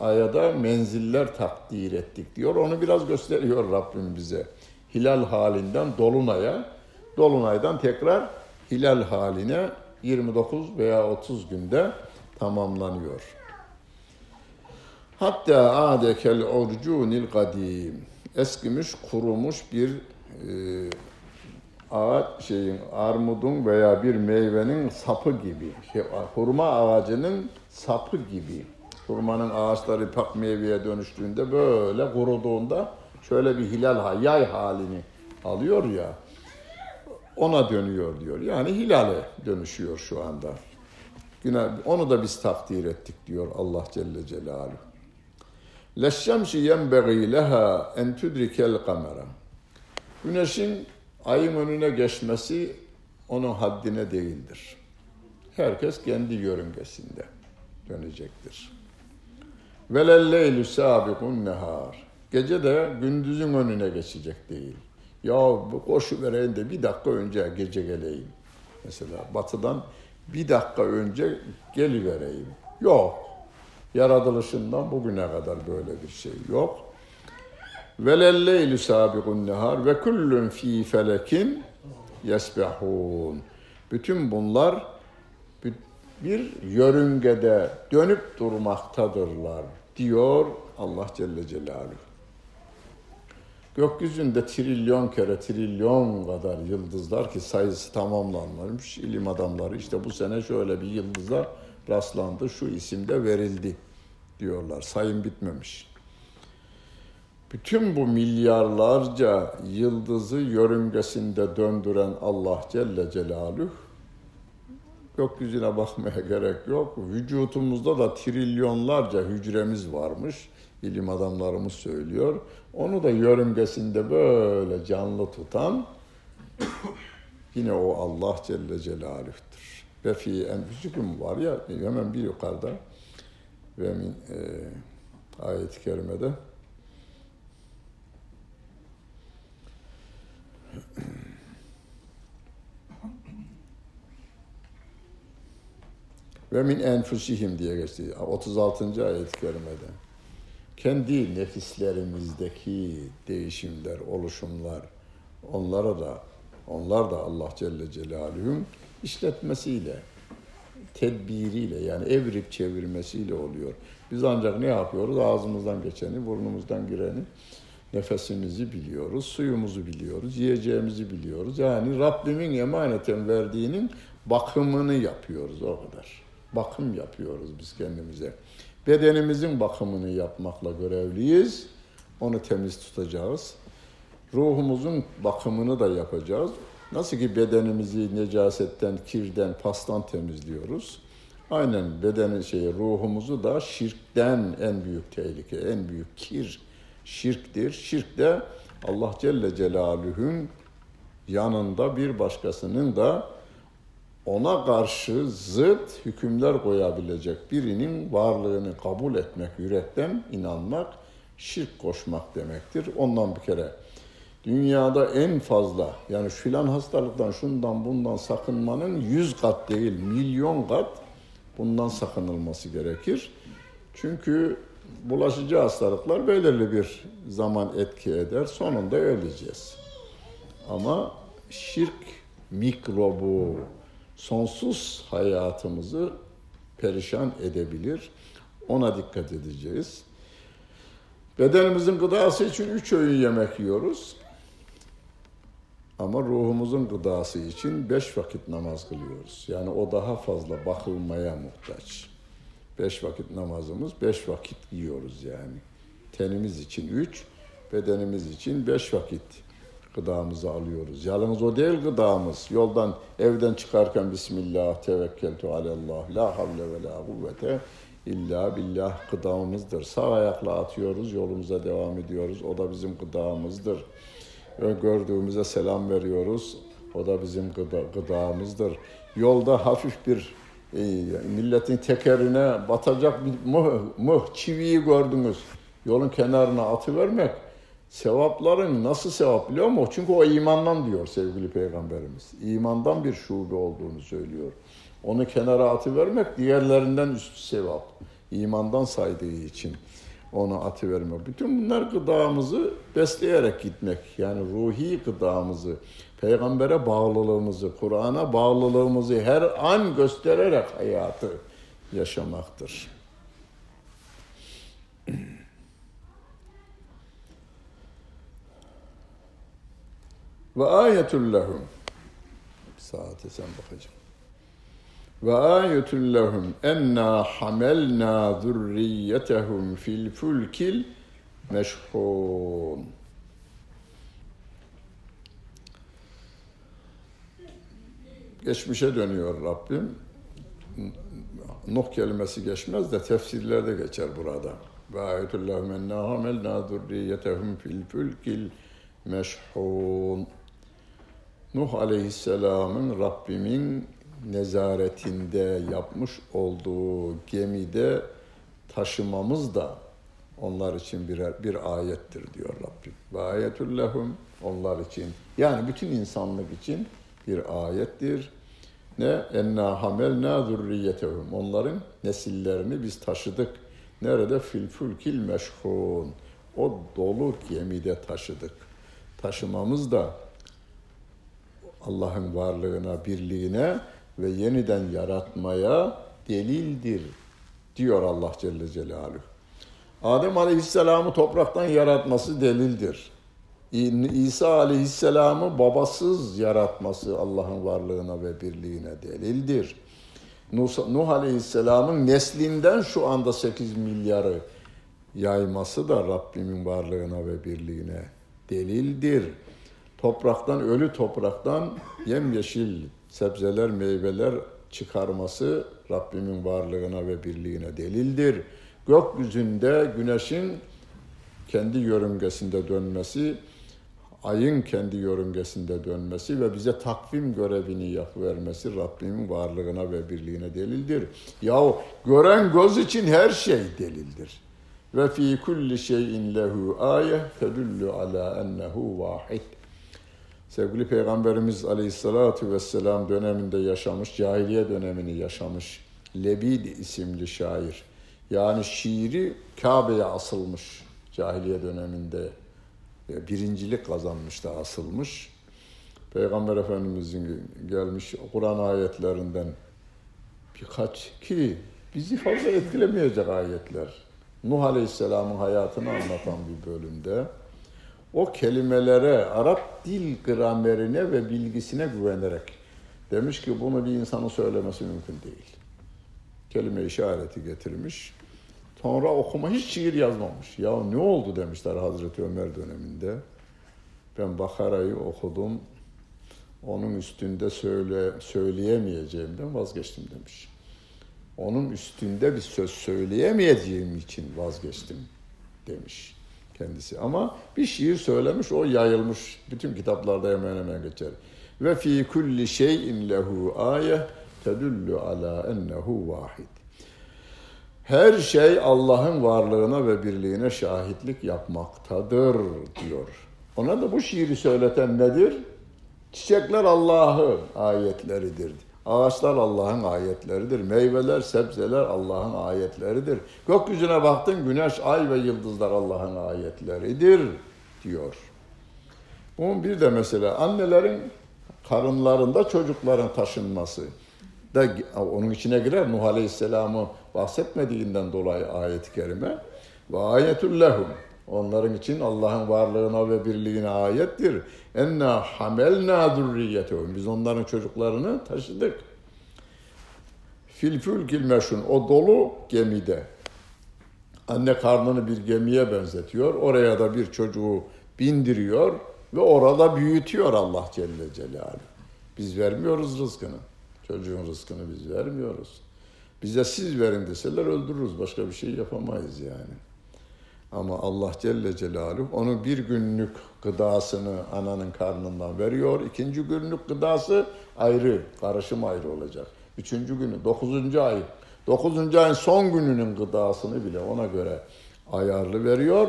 Ayada menziller takdir ettik diyor. Onu biraz gösteriyor Rabbim bize. Hilal halinden dolunaya, dolunaydan tekrar hilal haline 29 veya 30 günde tamamlanıyor. Hatta adekel urcunil kadim. Eskimiş, kurumuş bir e, ağaç şeyin armudun veya bir meyvenin sapı gibi. Şey, hurma ağacının sapı gibi. Hurmanın ağaçları pak meyveye dönüştüğünde böyle kuruduğunda şöyle bir hilal yay halini alıyor ya. Ona dönüyor diyor. Yani hilale dönüşüyor şu anda. Onu da biz takdir ettik diyor Allah Celle Celaluhu. Leşşemşi yenbeği leha en tudrikel kamera. Güneşin ayın önüne geçmesi onun haddine değildir. Herkes kendi yörüngesinde dönecektir. Velelleylü sabikun nehar. Gece de gündüzün önüne geçecek değil. Ya koşu vereyim de bir dakika önce gece geleyim. Mesela batıdan bir dakika önce gelivereyim. Yok. Yaratılışından bugüne kadar böyle bir şey yok. Velelleylü sabikun nehar ve kullun fi felekin yesbehun. Bütün bunlar bir yörüngede dönüp durmaktadırlar diyor Allah Celle Celaluhu. Gökyüzünde trilyon kere trilyon kadar yıldızlar ki sayısı tamamlanmamış ilim adamları işte bu sene şöyle bir yıldıza rastlandı şu isimde verildi diyorlar sayım bitmemiş. Bütün bu milyarlarca yıldızı yörüngesinde döndüren Allah Celle Celaluhu gökyüzüne bakmaya gerek yok. Vücutumuzda da trilyonlarca hücremiz varmış. İlim adamlarımız söylüyor. Onu da yörüngesinde böyle canlı tutan yine o Allah Celle Celaluh'tür. Ve fi enfüsüküm var ya hemen bir yukarıda ve min, e, ayet-i kerimede ve min enfusihim diye geçti. 36. ayet-i kerimede. Kendi nefislerimizdeki değişimler, oluşumlar, onlara da onlar da Allah Celle Celaluhu'nun işletmesiyle, tedbiriyle yani evrip çevirmesiyle oluyor. Biz ancak ne yapıyoruz? Ağzımızdan geçeni, burnumuzdan gireni, nefesimizi biliyoruz, suyumuzu biliyoruz, yiyeceğimizi biliyoruz. Yani Rabbimin emaneten verdiğinin bakımını yapıyoruz o kadar. Bakım yapıyoruz biz kendimize. Bedenimizin bakımını yapmakla görevliyiz. Onu temiz tutacağız. Ruhumuzun bakımını da yapacağız. Nasıl ki bedenimizi necasetten, kirden, pastan temizliyoruz. Aynen bedenin şeyi, ruhumuzu da şirkten en büyük tehlike, en büyük kir şirktir. Şirk de Allah Celle Celaluhu'nun yanında bir başkasının da ona karşı zıt hükümler koyabilecek birinin varlığını kabul etmek, yürekten inanmak, şirk koşmak demektir. Ondan bir kere dünyada en fazla yani filan hastalıktan şundan bundan sakınmanın yüz kat değil milyon kat bundan sakınılması gerekir. Çünkü bulaşıcı hastalıklar belirli bir zaman etki eder. Sonunda öleceğiz. Ama şirk mikrobu sonsuz hayatımızı perişan edebilir. Ona dikkat edeceğiz. Bedenimizin gıdası için üç öğün yemek yiyoruz. Ama ruhumuzun gıdası için beş vakit namaz kılıyoruz. Yani o daha fazla bakılmaya muhtaç. Beş vakit namazımız, beş vakit yiyoruz yani. Tenimiz için üç, bedenimiz için beş vakit gıdamızı alıyoruz. Yalnız o değil gıdamız. Yoldan evden çıkarken Bismillah tevekkeltu alallah la havle ve la kuvvete illa billah gıdamızdır. Sağ ayakla atıyoruz, yolumuza devam ediyoruz. O da bizim gıdamızdır. Ve gördüğümüze selam veriyoruz. O da bizim gıda, gıdamızdır. Yolda hafif bir e, milletin tekerine batacak bir mıh, mıh çiviyi gördünüz. Yolun kenarına atıvermek sevapların nasıl sevap biliyor musun? Çünkü o imandan diyor sevgili peygamberimiz. İmandan bir şube olduğunu söylüyor. Onu kenara atıvermek diğerlerinden üst sevap. İmandan saydığı için onu atıvermek. Bütün bunlar gıdamızı besleyerek gitmek. Yani ruhi gıdamızı, peygambere bağlılığımızı, Kur'an'a bağlılığımızı her an göstererek hayatı yaşamaktır. Ve ayetul lehum. Saate sen bakacağım. Ve ayetul lehum enna hamelna zurriyetehum fil fulkil meşhun. Geçmişe dönüyor Rabbim. Nuh kelimesi geçmez de tefsirlerde geçer burada. Ve ayetul lehum hamelna zurriyetehum fil fulkil meşhun. Nuh Aleyhisselam'ın Rabbimin nezaretinde yapmış olduğu gemide taşımamız da onlar için birer bir ayettir diyor Rabbim. Ve ayetül lehum onlar için yani bütün insanlık için bir ayettir. Ne? Enna hamelna zurriyetehum. Onların nesillerini biz taşıdık. Nerede? Fil fulkil meşhun. O dolu gemide taşıdık. Taşımamız da Allah'ın varlığına, birliğine ve yeniden yaratmaya delildir diyor Allah Celle Celaluhu. Adem Aleyhisselam'ı topraktan yaratması delildir. İsa Aleyhisselam'ı babasız yaratması Allah'ın varlığına ve birliğine delildir. Nuh Aleyhisselam'ın neslinden şu anda 8 milyarı yayması da Rabbimin varlığına ve birliğine delildir. Topraktan, ölü topraktan yemyeşil sebzeler, meyveler çıkarması Rabbimin varlığına ve birliğine delildir. Gökyüzünde güneşin kendi yörüngesinde dönmesi, ayın kendi yörüngesinde dönmesi ve bize takvim görevini yapıvermesi Rabbimin varlığına ve birliğine delildir. Yahu gören göz için her şey delildir. Ve fi kulli şeyin lehu ayet tedullu ala ennehu vahid. Sevgili Peygamberimiz Aleyhisselatü Vesselam döneminde yaşamış, cahiliye dönemini yaşamış Lebid isimli şair. Yani şiiri Kabe'ye asılmış cahiliye döneminde birincilik kazanmış da asılmış. Peygamber Efendimizin gelmiş Kur'an ayetlerinden birkaç ki bizi fazla etkilemeyecek ayetler. Nuh Aleyhisselam'ın hayatını anlatan bir bölümde o kelimelere, Arap dil gramerine ve bilgisine güvenerek demiş ki bunu bir insanın söylemesi mümkün değil. Kelime işareti getirmiş. Sonra okuma hiç şiir yazmamış. Ya ne oldu demişler Hazreti Ömer döneminde. Ben Bakara'yı okudum. Onun üstünde söyle, söyleyemeyeceğimden vazgeçtim demiş. Onun üstünde bir söz söyleyemeyeceğim için vazgeçtim demiş kendisi. Ama bir şiir söylemiş, o yayılmış. Bütün kitaplarda hemen hemen geçer. Ve fi kulli şeyin lehu ayet tedullu ala ennehu vahid. Her şey Allah'ın varlığına ve birliğine şahitlik yapmaktadır diyor. Ona da bu şiiri söyleten nedir? Çiçekler Allah'ın ayetleridir. Ağaçlar Allah'ın ayetleridir. Meyveler, sebzeler Allah'ın ayetleridir. Gökyüzüne baktın güneş, ay ve yıldızlar Allah'ın ayetleridir diyor. Bunun bir de mesela annelerin karınlarında çocukların taşınması da onun içine girer. Nuh Aleyhisselam'ı bahsetmediğinden dolayı ayet-i kerime. Ve ayetül lehum. Onların için Allah'ın varlığına ve birliğine ayettir. Enna hamelna zurriyetehum. Biz onların çocuklarını taşıdık. Fil fülkil. O dolu gemide. Anne karnını bir gemiye benzetiyor. Oraya da bir çocuğu bindiriyor. Ve orada büyütüyor Allah Celle Celaluhu. Biz vermiyoruz rızkını. Çocuğun rızkını biz vermiyoruz. Bize siz verin deseler öldürürüz. Başka bir şey yapamayız yani. Ama Allah Celle Celaluhu onun bir günlük gıdasını ananın karnından veriyor. İkinci günlük gıdası ayrı, karışım ayrı olacak. Üçüncü günü, dokuzuncu ay, dokuzuncu ayın son gününün gıdasını bile ona göre ayarlı veriyor.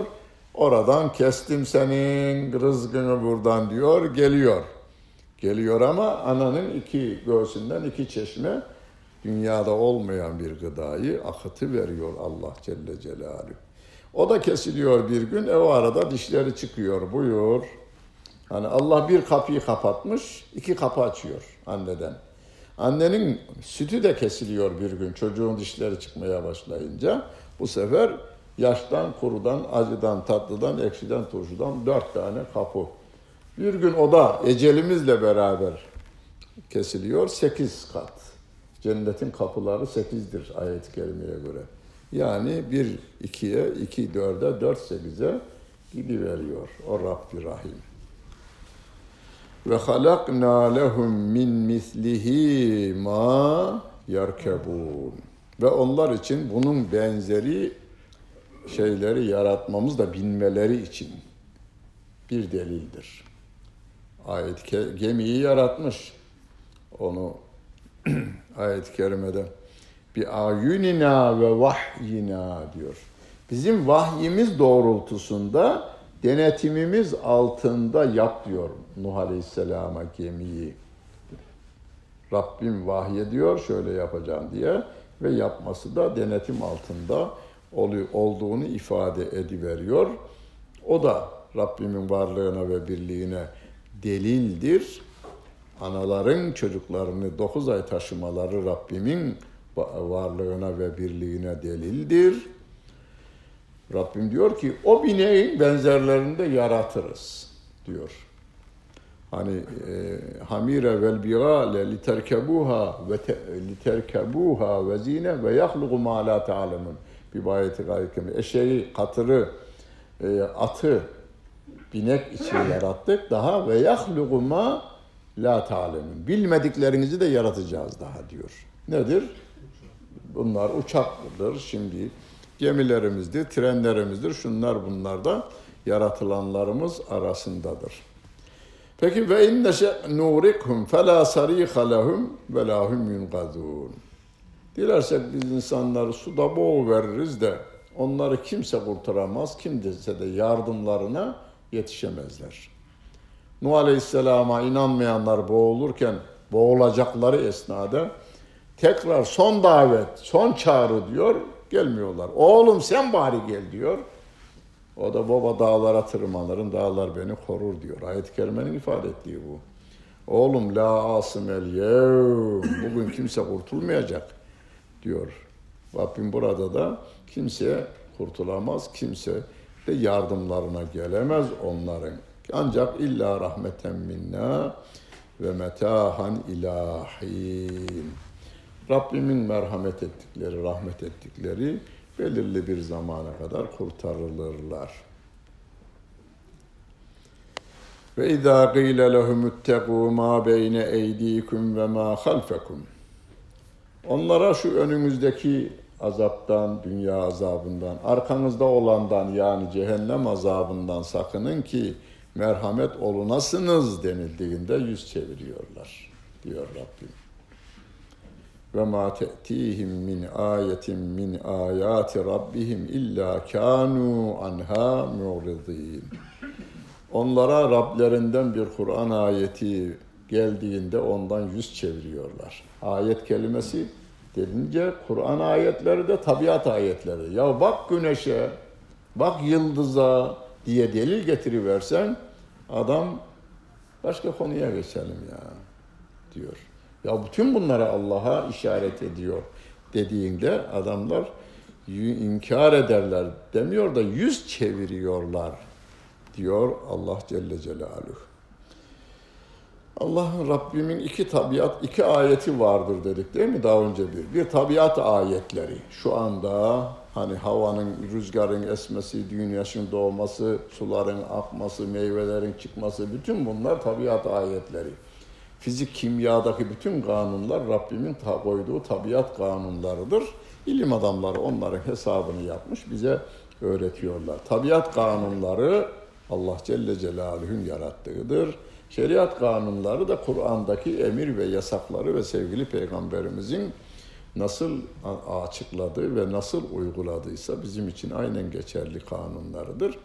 Oradan kestim senin rızkını buradan diyor, geliyor. Geliyor ama ananın iki göğsünden iki çeşme dünyada olmayan bir gıdayı akıtı veriyor Allah Celle Celaluhu. O da kesiliyor bir gün. E o arada dişleri çıkıyor. Buyur. Hani Allah bir kapıyı kapatmış, iki kapı açıyor anneden. Annenin sütü de kesiliyor bir gün çocuğun dişleri çıkmaya başlayınca. Bu sefer yaştan, kurudan, acıdan, tatlıdan, ekşiden, turşudan dört tane kapı. Bir gün o da ecelimizle beraber kesiliyor. Sekiz kat. Cennetin kapıları sekizdir ayet-i kerimeye göre. Yani bir ikiye, iki dörde, dört sekize gidiveriyor o Rabbi Rahim. Ve halakna lehum min mislihi ma yerkebun. Ve onlar için bunun benzeri şeyleri yaratmamız da binmeleri için bir delildir. Ayet gemiyi yaratmış. Onu ayet-i kerimede bir ayunina ve vahyina diyor. Bizim vahyimiz doğrultusunda denetimimiz altında yap diyor Nuh Aleyhisselam'a gemiyi. Rabbim vahyediyor şöyle yapacağım diye ve yapması da denetim altında olduğunu ifade ediveriyor. O da Rabbimin varlığına ve birliğine delildir. Anaların çocuklarını dokuz ay taşımaları Rabbimin varlığına ve birliğine delildir. Rabbim diyor ki o bineğin benzerlerini de yaratırız diyor. Hani e, hamire vel bigale literkebuha ve literkebuha ve zine ve yahluqu ma la ta'lemun. Bir ayeti gayet Eşeği, katırı, e, atı binek için yarattık daha ve yahluqu ma la ta'lemun. Bilmediklerinizi de yaratacağız daha diyor. Nedir? Bunlar uçakdır şimdi gemilerimizdir, trenlerimizdir. Şunlar bunlar da yaratılanlarımız arasındadır. Peki ve inne nurikhum fela sariha lehum ve lahum yunqazun. Dilersek biz insanları suda boğu veririz de onları kimse kurtaramaz, kimse de yardımlarına yetişemezler. Nuh Aleyhisselam'a inanmayanlar boğulurken boğulacakları esnada tekrar son davet, son çağrı diyor. Gelmiyorlar. Oğlum sen bari gel diyor. O da baba dağlara tırmanırım, dağlar beni korur diyor. Ayet-i Kerime'nin ifade ettiği bu. Oğlum la asım el yev. Bugün kimse kurtulmayacak diyor. Rabbim burada da kimse kurtulamaz, kimse de yardımlarına gelemez onların. Ancak illa rahmeten minna ve metahan ilahin. Rabbimin merhamet ettikleri, rahmet ettikleri belirli bir zamana kadar kurtarılırlar. Ve izâ qîle lehum ittegû mâ beyne eydîküm ve mâ halfekum. Onlara şu önünüzdeki azaptan, dünya azabından, arkanızda olandan yani cehennem azabından sakının ki merhamet olunasınız denildiğinde yüz çeviriyorlar diyor Rabbim ve ma te'tihim min ayetin min ayati rabbihim illa kanu anha mu'ridin. Onlara Rablerinden bir Kur'an ayeti geldiğinde ondan yüz çeviriyorlar. Ayet kelimesi denince Kur'an ayetleri de tabiat ayetleri. Ya bak güneşe, bak yıldıza diye delil getiriversen adam başka konuya geçelim ya diyor. Ya bütün bunlara Allah'a işaret ediyor dediğinde adamlar inkar ederler demiyor da yüz çeviriyorlar diyor Allah Celle Celaluhu. Allah'ın Rabbimin iki tabiat, iki ayeti vardır dedik değil mi daha önce bir? Bir tabiat ayetleri. Şu anda Hani havanın, rüzgarın esmesi, güneşin doğması, suların akması, meyvelerin çıkması, bütün bunlar tabiat ayetleri. Fizik, kimyadaki bütün kanunlar Rabbimin ta koyduğu tabiat kanunlarıdır. İlim adamları onların hesabını yapmış, bize öğretiyorlar. Tabiat kanunları Allah Celle Celaluhu'nun yarattığıdır. Şeriat kanunları da Kur'an'daki emir ve yasakları ve sevgili peygamberimizin nasıl açıkladığı ve nasıl uyguladıysa bizim için aynen geçerli kanunlarıdır.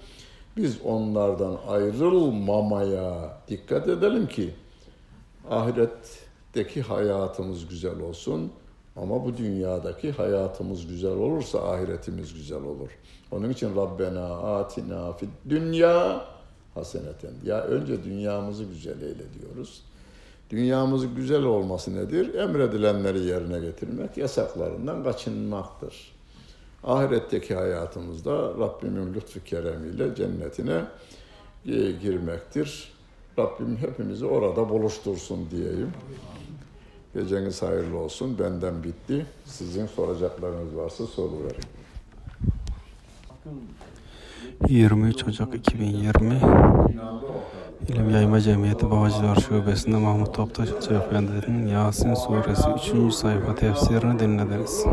Biz onlardan ayrılmamaya dikkat edelim ki ahiretteki hayatımız güzel olsun. Ama bu dünyadaki hayatımız güzel olursa ahiretimiz güzel olur. Onun için Rabbena atina fid dünya haseneten. Ya önce dünyamızı güzel eyle diyoruz. Dünyamızın güzel olması nedir? Emredilenleri yerine getirmek, yasaklarından kaçınmaktır. Ahiretteki hayatımızda Rabbimin lütfu keremiyle cennetine e, girmektir. Rabbim hepimizi orada buluştursun diyeyim. Geceniz hayırlı olsun. Benden bitti. Sizin soracaklarınız varsa soru verin.
23 Ocak 2020 İlim Yayma Cemiyeti Bağcılar Şubesi'nde Mahmut Toptaş Hoca Efendi'nin Yasin Suresi 3. sayfa tefsirini dinlediniz.